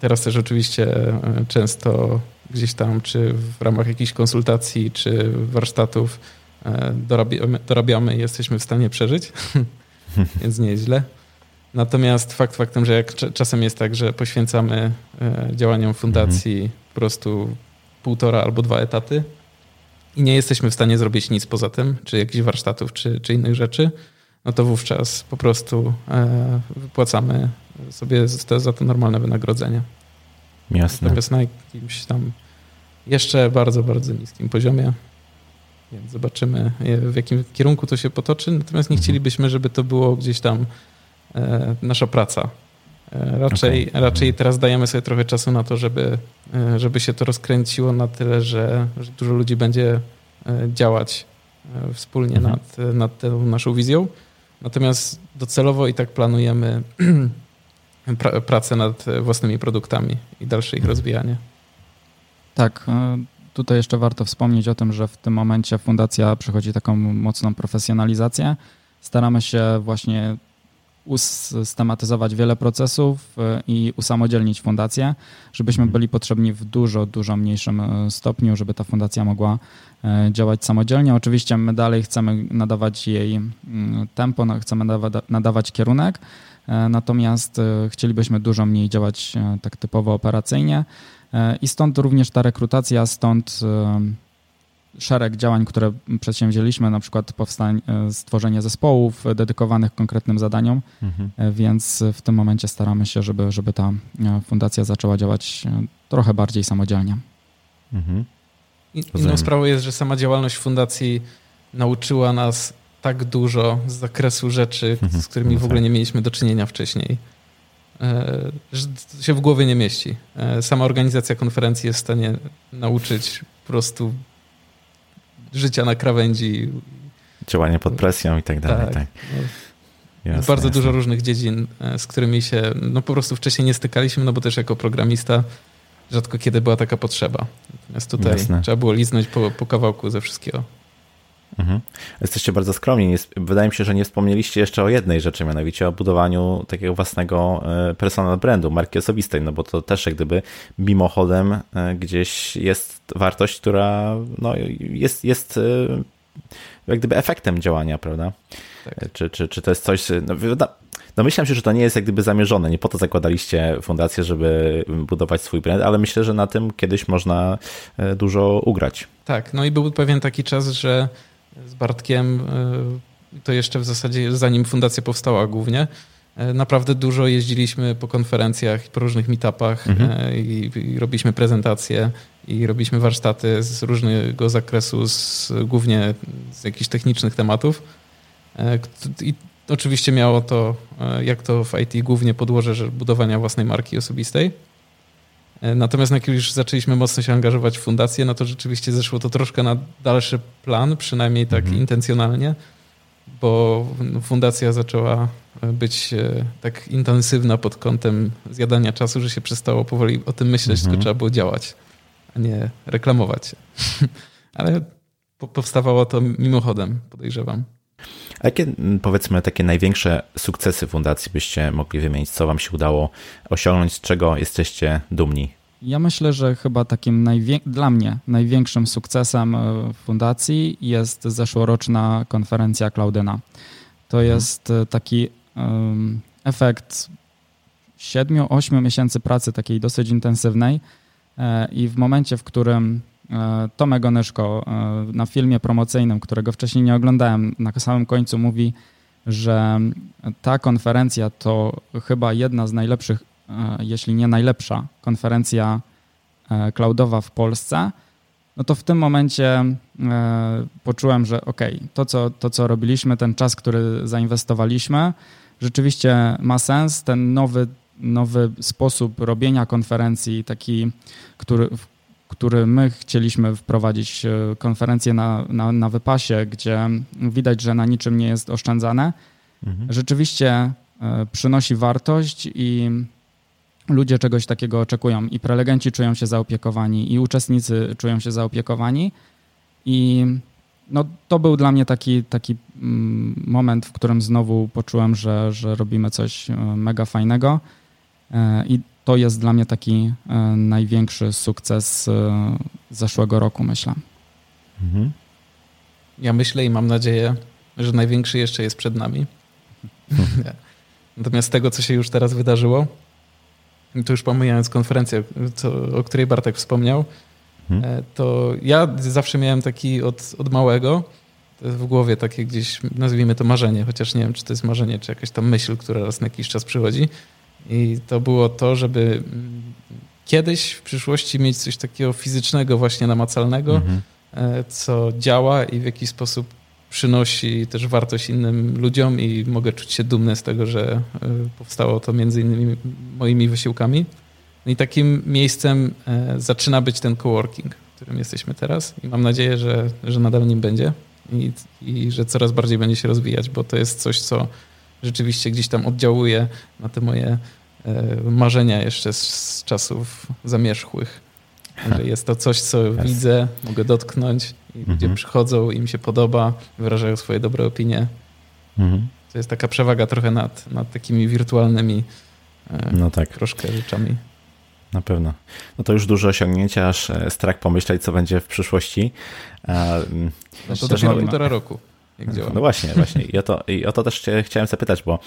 Teraz też oczywiście e, często gdzieś tam, czy w ramach jakichś konsultacji, czy warsztatów e, dorabiamy, dorabiamy i jesteśmy w stanie przeżyć, więc nie jest źle. Natomiast fakt faktem, że jak czasem jest tak, że poświęcamy działaniom fundacji mhm. po prostu półtora albo dwa etaty, i nie jesteśmy w stanie zrobić nic poza tym, czy jakichś warsztatów, czy, czy innych rzeczy, no to wówczas po prostu e, wypłacamy sobie za to normalne wynagrodzenie. Jasne. Natomiast na jakimś tam jeszcze bardzo, bardzo niskim poziomie. Więc zobaczymy, w jakim kierunku to się potoczy. Natomiast nie mhm. chcielibyśmy, żeby to było gdzieś tam e, nasza praca. E, raczej, okay. raczej teraz dajemy sobie trochę czasu na to, żeby, e, żeby się to rozkręciło na tyle, że, że dużo ludzi będzie e, działać wspólnie mhm. nad, nad tą naszą wizją. Natomiast docelowo i tak planujemy pra, pracę nad własnymi produktami i dalsze ich mhm. rozwijanie. Tak, tutaj jeszcze warto wspomnieć o tym, że w tym momencie fundacja przechodzi taką mocną profesjonalizację. Staramy się właśnie usystematyzować wiele procesów e, i usamodzielnić fundację, żebyśmy byli potrzebni w dużo, dużo mniejszym e, stopniu, żeby ta fundacja mogła e, działać samodzielnie. Oczywiście my dalej chcemy nadawać jej mm, tempo, no, chcemy nadawać kierunek, natomiast chcielibyśmy dużo mniej działać tak typowo operacyjnie i stąd również ta rekrutacja, stąd szereg działań, które przedsięwzięliśmy, na przykład powstań, e, stworzenie zespołów dedykowanych konkretnym zadaniom, mhm. E, więc w tym momencie staramy się, żeby, żeby ta e, fundacja zaczęła działać trochę bardziej samodzielnie. Mhm. Inną sprawą jest, że sama działalność fundacji nauczyła nas tak dużo z zakresu rzeczy, mhm. z którymi w ogóle nie mieliśmy do czynienia wcześniej, że się w głowie nie mieści. Sama organizacja konferencji jest w stanie nauczyć po prostu życia na krawędzi. Działanie pod presją i tak dalej. Tak. tak. No, jasne, bardzo jasne. dużo różnych dziedzin, e, z którymi się no, po prostu wcześniej nie stykaliśmy, no bo też jako programista rzadko kiedy była taka potrzeba. Natomiast tutaj jasne. trzeba było liznąć po, po kawałku ze wszystkiego. Mhm. Jesteście bardzo skromni. Wydaje mi się, że nie wspomnieliście jeszcze o jednej rzeczy, mianowicie o budowaniu takiego własnego e, personal brandu, marki osobistej, no bo to też jak gdyby mimochodem e, gdzieś jest wartość, która no, jest, jest e, jak gdyby efektem działania, prawda? Tak. Czy, czy, czy to jest coś... No, Domyślam się, że to nie jest jak gdyby zamierzone. Nie po to zakładaliście fundację, żeby budować swój brand, ale myślę, że na tym kiedyś można dużo ugrać. Tak, no i był pewien taki czas, że z Bartkiem, e, to jeszcze w zasadzie zanim fundacja powstała głównie, naprawdę dużo jeździliśmy po konferencjach po różnych meetupach mhm. i, i, robiliśmy prezentacje i robiliśmy warsztaty z różnego zakresu, z, głównie z jakichś technicznych tematów. I oczywiście miało to, jak to w IT, głównie podłoże że budowania własnej marki osobistej. E, natomiast jak już zaczęliśmy mocno się angażować w fundację, no to rzeczywiście zeszło to troszkę na dalszy plan, przynajmniej tak mhm. intencjonalnie, bo fundacja zaczęła e, być e, tak intensywna pod kątem zjadania czasu, że się przestało powoli o tym myśleć, mhm. tylko trzeba było działać, a nie reklamować się. Ale powstawało to mimochodem, podejrzewam. A jakie, powiedzmy, takie największe sukcesy fundacji byście mogli wymienić? Co wam się udało osiągnąć? Z czego jesteście dumni? Ja myślę, że chyba takim dla mnie największym sukcesem e, fundacji jest zeszłoroczna konferencja Cloudyna. To mhm. jest e, taki um, efekt 7-8 miesięcy pracy takiej dosyć intensywnej e, i w momencie, w którym Tomek Onyszko e, na filmie promocyjnym, którego wcześniej nie oglądałem, na samym końcu mówi, że ta konferencja to chyba jedna z najlepszych, e, jeśli nie najlepsza konferencja cloudowa w Polsce, no to w tym momencie poczułem, że ok, to co, to co robiliśmy, ten czas, który zainwestowaliśmy, rzeczywiście ma sens. Ten nowy, nowy sposób robienia konferencji, taki, który, który my chcieliśmy wprowadzić e, konferencję na, na, na wypasie, gdzie widać, że na niczym nie jest oszczędzane, mhm. rzeczywiście e, przynosi wartość i ludzie czegoś takiego oczekują. I prelegenci czują się zaopiekowani i uczestnicy czują się zaopiekowani. I no, to był dla mnie taki, taki mm, moment, w którym znowu poczułem, że, że robimy coś e, mega fajnego. I to jest dla mnie taki e, największy sukces e, zeszłego roku, myślę. Mhm. Ja myślę i mam nadzieję, że największy jeszcze jest przed nami. Natomiast tego, co się już teraz wydarzyło, to już pomijając konferencję, co, o której Bartek wspomniał, mhm. E, to ja zawsze miałem taki od, od małego w głowie takie gdzieś, nazwijmy to marzenie, chociaż nie wiem, czy to jest marzenie, czy jakaś tam myśl, która raz na jakiś czas przychodzi, i to było to, żeby kiedyś w przyszłości mieć coś takiego fizycznego, właśnie namacalnego, mhm. E, co działa i w jakiś sposób przynosi też wartość innym ludziom i mogę czuć się dumny z tego, że e, powstało to między innymi moimi wysiłkami. No I takim miejscem e, zaczyna być ten coworking, w którym jesteśmy teraz i mam nadzieję, że, że nadal nim będzie i, i że coraz bardziej będzie się rozwijać, bo to jest coś, co rzeczywiście gdzieś tam oddziałuje na te moje marzenia jeszcze z czasów zamierzchłych. Że jest to coś, co yes. widzę, mogę dotknąć i ludzie mhm. przychodzą, im się podoba, wyrażają swoje dobre opinie. Mhm. To jest taka przewaga trochę nad, nad takimi wirtualnymi e, no tak. troszkę rzeczami. Na pewno. No to już duże osiągnięcie, aż e, strach pomyśleć, co będzie w przyszłości. No to dopiero półtora roku jak działa. No właśnie, właśnie. I o, to, I o to też chciałem zapytać, bo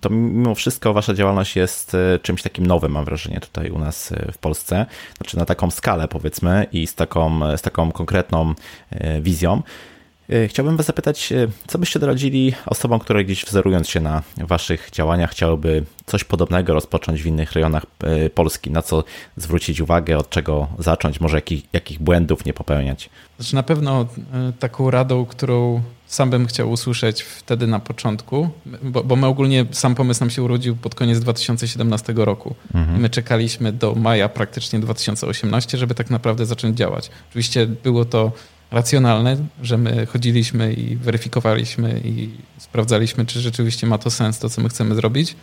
to mimo wszystko wasza działalność jest e, czymś takim nowym, mam wrażenie, tutaj u nas e, w Polsce. Znaczy na taką skalę, powiedzmy, i z taką, z taką konkretną e, wizją. Chciałbym Was zapytać, co byście doradzili osobom, które gdzieś wzorując się na Waszych działaniach, chciałyby coś podobnego rozpocząć w innych rejonach Polski? Na co zwrócić uwagę, od czego zacząć, może jakich, jakich błędów nie popełniać? Znaczy, na pewno taką radą, którą sam bym chciał usłyszeć wtedy na początku, bo, bo my ogólnie sam pomysł nam się urodził pod koniec 2017 roku. Mhm. My czekaliśmy do maja praktycznie 2018, żeby tak naprawdę zacząć działać. Oczywiście było to racjonalne, że my chodziliśmy i weryfikowaliśmy i sprawdzaliśmy, czy rzeczywiście ma to sens, to co my chcemy zrobić.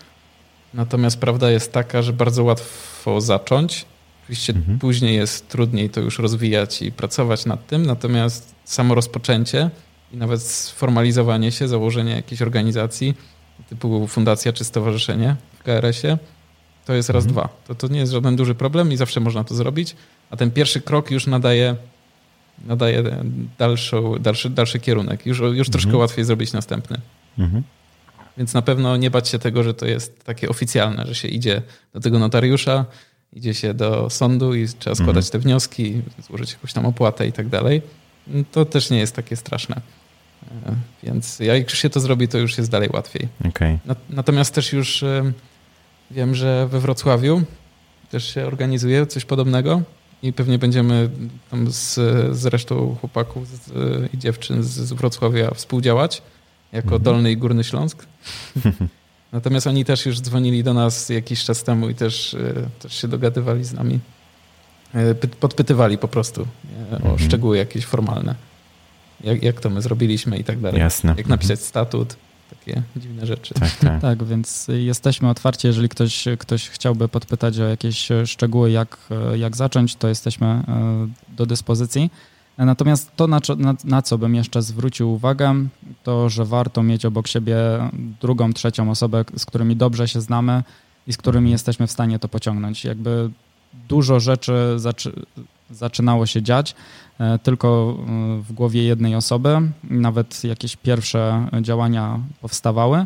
Natomiast prawda jest taka, że bardzo łatwo zacząć. Oczywiście mhm. później jest trudniej to już rozwijać i pracować nad tym, natomiast samo rozpoczęcie i nawet sformalizowanie się, założenie jakiejś organizacji typu fundacja czy stowarzyszenie w KRS-ie, to jest raz, mhm. dwa. To, to nie jest żaden duży problem i zawsze można to zrobić, a ten pierwszy krok już nadaje, nadaje dalszą, dalszy, dalszy kierunek. Już, już mhm. troszkę łatwiej zrobić następny. Mhm. Więc na pewno nie bać się tego, że to jest takie oficjalne, że się idzie do tego notariusza, idzie się do sądu i trzeba składać mhm. te wnioski, złożyć jakąś tam opłatę i tak dalej. To też nie jest takie straszne. Więc jak już się to zrobi, to już jest dalej łatwiej. Okay. Natomiast też już wiem, że we Wrocławiu też się organizuje coś podobnego i pewnie będziemy tam z, z resztą chłopaków z, i dziewczyn z, z Wrocławia współdziałać jako mhm. Dolny i Górny Śląsk. Natomiast oni też już dzwonili do nas jakiś czas temu i też, e, też się dogadywali z nami. E, podpytywali po prostu o mhm. szczegóły jakieś formalne. Jak, jak to my zrobiliśmy i tak dalej. Jasne. Jak napisać mhm. statut, takie dziwne rzeczy. Tak, tak. tak, więc jesteśmy otwarci. Jeżeli ktoś, ktoś chciałby podpytać o jakieś szczegóły, jak, jak zacząć, to jesteśmy e, do dyspozycji. Natomiast to, na, na, na, co bym jeszcze zwrócił uwagę, to, że warto mieć obok siebie drugą, trzecią osobę, z którymi dobrze się znamy i z którymi jesteśmy w stanie to pociągnąć. Jakby dużo rzeczy zaczy, zaczynało się dziać e, tylko e, w głowie jednej osoby. Nawet jakieś pierwsze działania powstawały,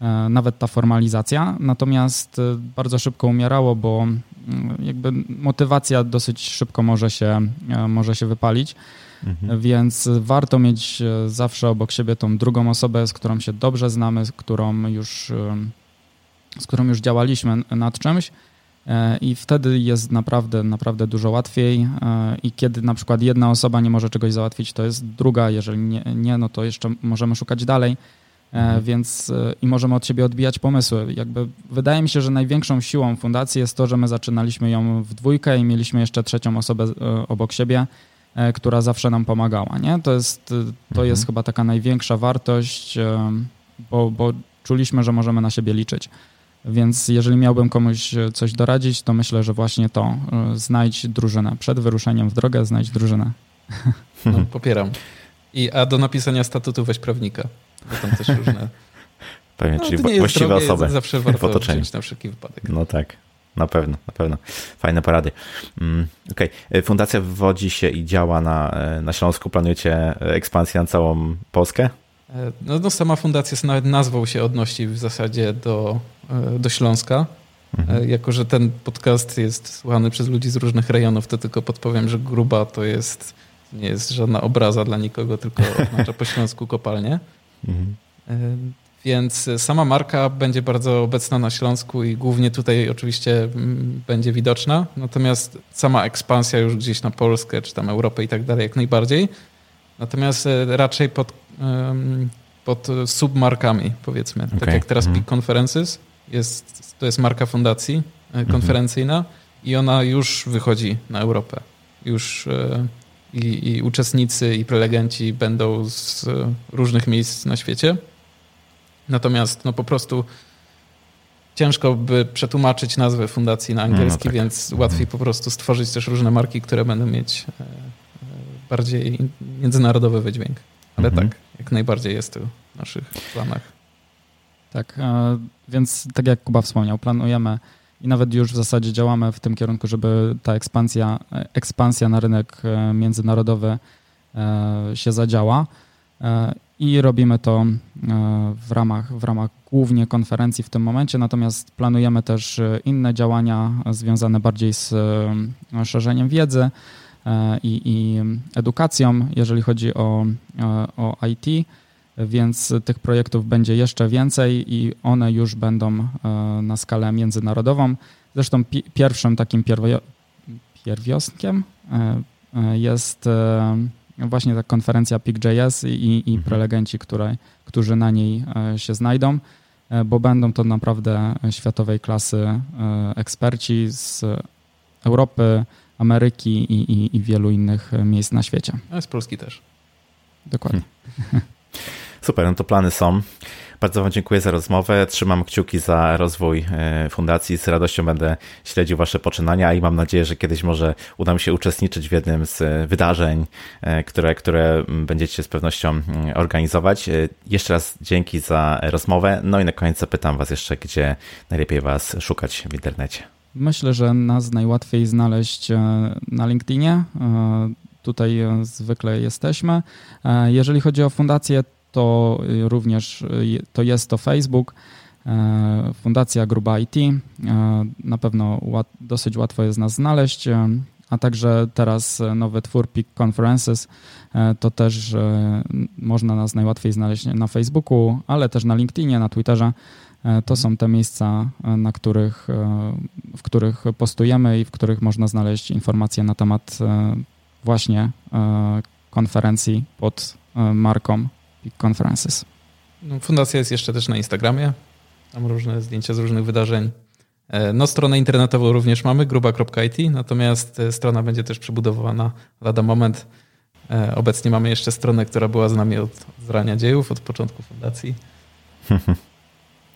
e, nawet ta formalizacja. Natomiast bardzo szybko umierało, bo mm, jakby motywacja dosyć szybko może się, może się wypalić. Mhm. Więc warto mieć zawsze obok siebie tą drugą osobę, z którą się dobrze znamy, z którą już, z którą już działaliśmy nad czymś i wtedy jest naprawdę, naprawdę dużo łatwiej e, i kiedy na przykład jedna osoba nie może czegoś załatwić, to jest druga, jeżeli nie, nie no to jeszcze możemy szukać dalej, e, mhm. więc i możemy od siebie odbijać pomysły. Jakby wydaje mi się, że największą siłą fundacji jest to, że my zaczynaliśmy ją w dwójkę i mieliśmy jeszcze trzecią osobę obok siebie, która zawsze nam pomagała, nie? To jest, to mhm. jest chyba taka największa wartość, bo, bo czuliśmy, że możemy na siebie liczyć. Więc jeżeli miałbym komuś e, coś doradzić, to myślę, że właśnie to. E, znajdź drużynę. Przed wyruszeniem w drogę znajdź drużynę. No, popieram. I, a do napisania statutu weź prawnika. Bo tam też różne... Pewnie, no, czyli właściwe drogie, osoby zawsze warto w otoczeniu. na wszelki wypadek. No tak. Na pewno, na pewno. Fajne porady. Mm, Okej. Okay. Fundacja wywodzi się i działa na, e, na Śląsku. Planujecie ekspansję na całą Polskę? No, no sama fundacja nawet nazwą się odnosi w zasadzie do, e, do Śląska. Mhm. E, jako, że ten podcast jest słuchany przez ludzi z różnych rejonów, to tylko podpowiem, że gruba to jest nie jest żadna obraza dla nikogo, tylko oznacza po śląsku kopalnie. Mhm. E, więc sama marka będzie bardzo obecna na Śląsku i głównie tutaj oczywiście mm, będzie widoczna. Natomiast sama ekspansja już gdzieś na Polskę, czy tam Europę i tak dalej, jak najbardziej. Natomiast raczej pod pod submarkami, powiedzmy. Okay. Tak jak teraz mhm. Peak Conferences, jest, to jest marka fundacji e, mhm. konferencyjna mhm. i ona już wychodzi na Europę. Już e, i, i, uczestnicy, i prelegenci będą z różnych miejsc na świecie. Natomiast no po prostu ciężko by przetłumaczyć nazwę fundacji na angielski, no tak. więc łatwiej mhm. po prostu stworzyć też różne marki, które będą mieć e, bardziej międzynarodowy wydźwięk. Ale mhm. tak, jak najbardziej jest to w naszych planach. Tak, e, więc tak jak Kuba wspomniał, planujemy i nawet już w zasadzie działamy w tym kierunku, żeby ta ekspansja, ekspansja na rynek e, międzynarodowy e, się zadziała. I robimy to w ramach, w ramach głównie konferencji w tym momencie, natomiast planujemy też inne działania związane bardziej z szerzeniem wiedzy, E, i, i edukacją, jeżeli chodzi o, e, o IT, więc tych projektów będzie jeszcze więcej i one już będą e, na skalę międzynarodową. Zresztą pi pierwszym takim pierwiostkiem jest właśnie ta konferencja PIC.js i, i mhm. prelegenci, które, którzy na niej się znajdą, bo będą to naprawdę światowej klasy eksperci z Europy, Ameryki i, i, i wielu innych miejsc na świecie. A z Polski też. Dokładnie. Hmm. Super, no to plany są. Bardzo Wam dziękuję za rozmowę. Trzymam kciuki za rozwój e, fundacji. Z radością będę śledził Wasze poczynania i mam nadzieję, że kiedyś może uda mi się uczestniczyć w jednym z e, wydarzeń, e, które, które będziecie z pewnością organizować. Jeszcze raz dzięki za rozmowę. No i na koniec zapytam Was jeszcze, gdzie najlepiej Was szukać w internecie. Myślę, że nas najłatwiej znaleźć e, na LinkedInie. E, tutaj e, zwykle jesteśmy. Jeżeli chodzi o fundację, to również to jest to Facebook, Fundacja Gruba IT. Na pewno dosyć łatwo jest nas znaleźć, a także teraz nowy twór Peak Conferences. To też można nas najłatwiej znaleźć na Facebooku, ale też na LinkedInie, na Twitterze. To są te miejsca, na których, w których postujemy i w których można znaleźć informacje na temat właśnie konferencji pod marką Peak Conferences. No, fundacja jest jeszcze też na Instagramie. Tam różne zdjęcia z różnych wydarzeń. E, no, stronę internetową również mamy, gruba.it, natomiast e, strona będzie też przebudowana lada moment. E, obecnie mamy jeszcze stronę, która była z nami od zrania dziejów, od początku fundacji.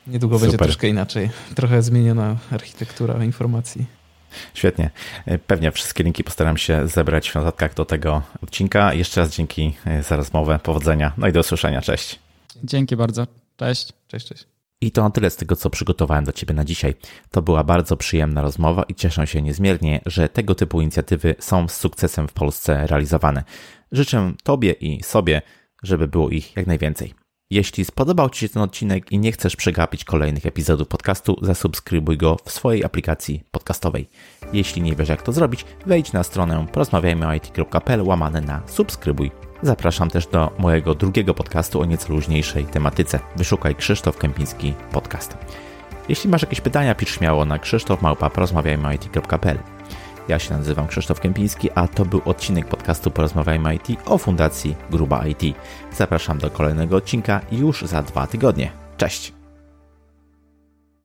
Niedługo Super. będzie troszkę inaczej. Trochę zmieniona architektura informacji. Świetnie. Pewnie wszystkie linki postaram się zebrać w notatkach do tego odcinka. Jeszcze raz dzięki za rozmowę. Powodzenia. No i do usłyszenia. Cześć. Dzięki bardzo. Cześć. Cześć, cześć. I to na tyle z tego, co przygotowałem dla Ciebie na dzisiaj. To była bardzo przyjemna rozmowa i cieszę się niezmiernie, że tego typu inicjatywy są z sukcesem w Polsce realizowane. Życzę Tobie i sobie, żeby było ich jak najwięcej. Jeśli spodobał Ci się ten odcinek i nie chcesz przegapić kolejnych epizodów podcastu, zasubskrybuj go w swojej aplikacji podcastowej. Jeśli nie wiesz jak to zrobić, wejdź na stronę porozmawiajmyoit.pl łamane na subskrybuj Zapraszam też do mojego drugiego podcastu o nieco luźniejszej tematyce. Wyszukaj Krzysztof Kępiński Podcast. Jeśli masz jakieś pytania, pisz śmiało na krzysztofmałpa.porozmawiajmy.it.pl Ja się nazywam Krzysztof Kępiński, a to był odcinek podcastu Porozmawiajmy IT o Fundacji Gruba IT. Zapraszam do kolejnego odcinka już za dwa tygodnie. Cześć!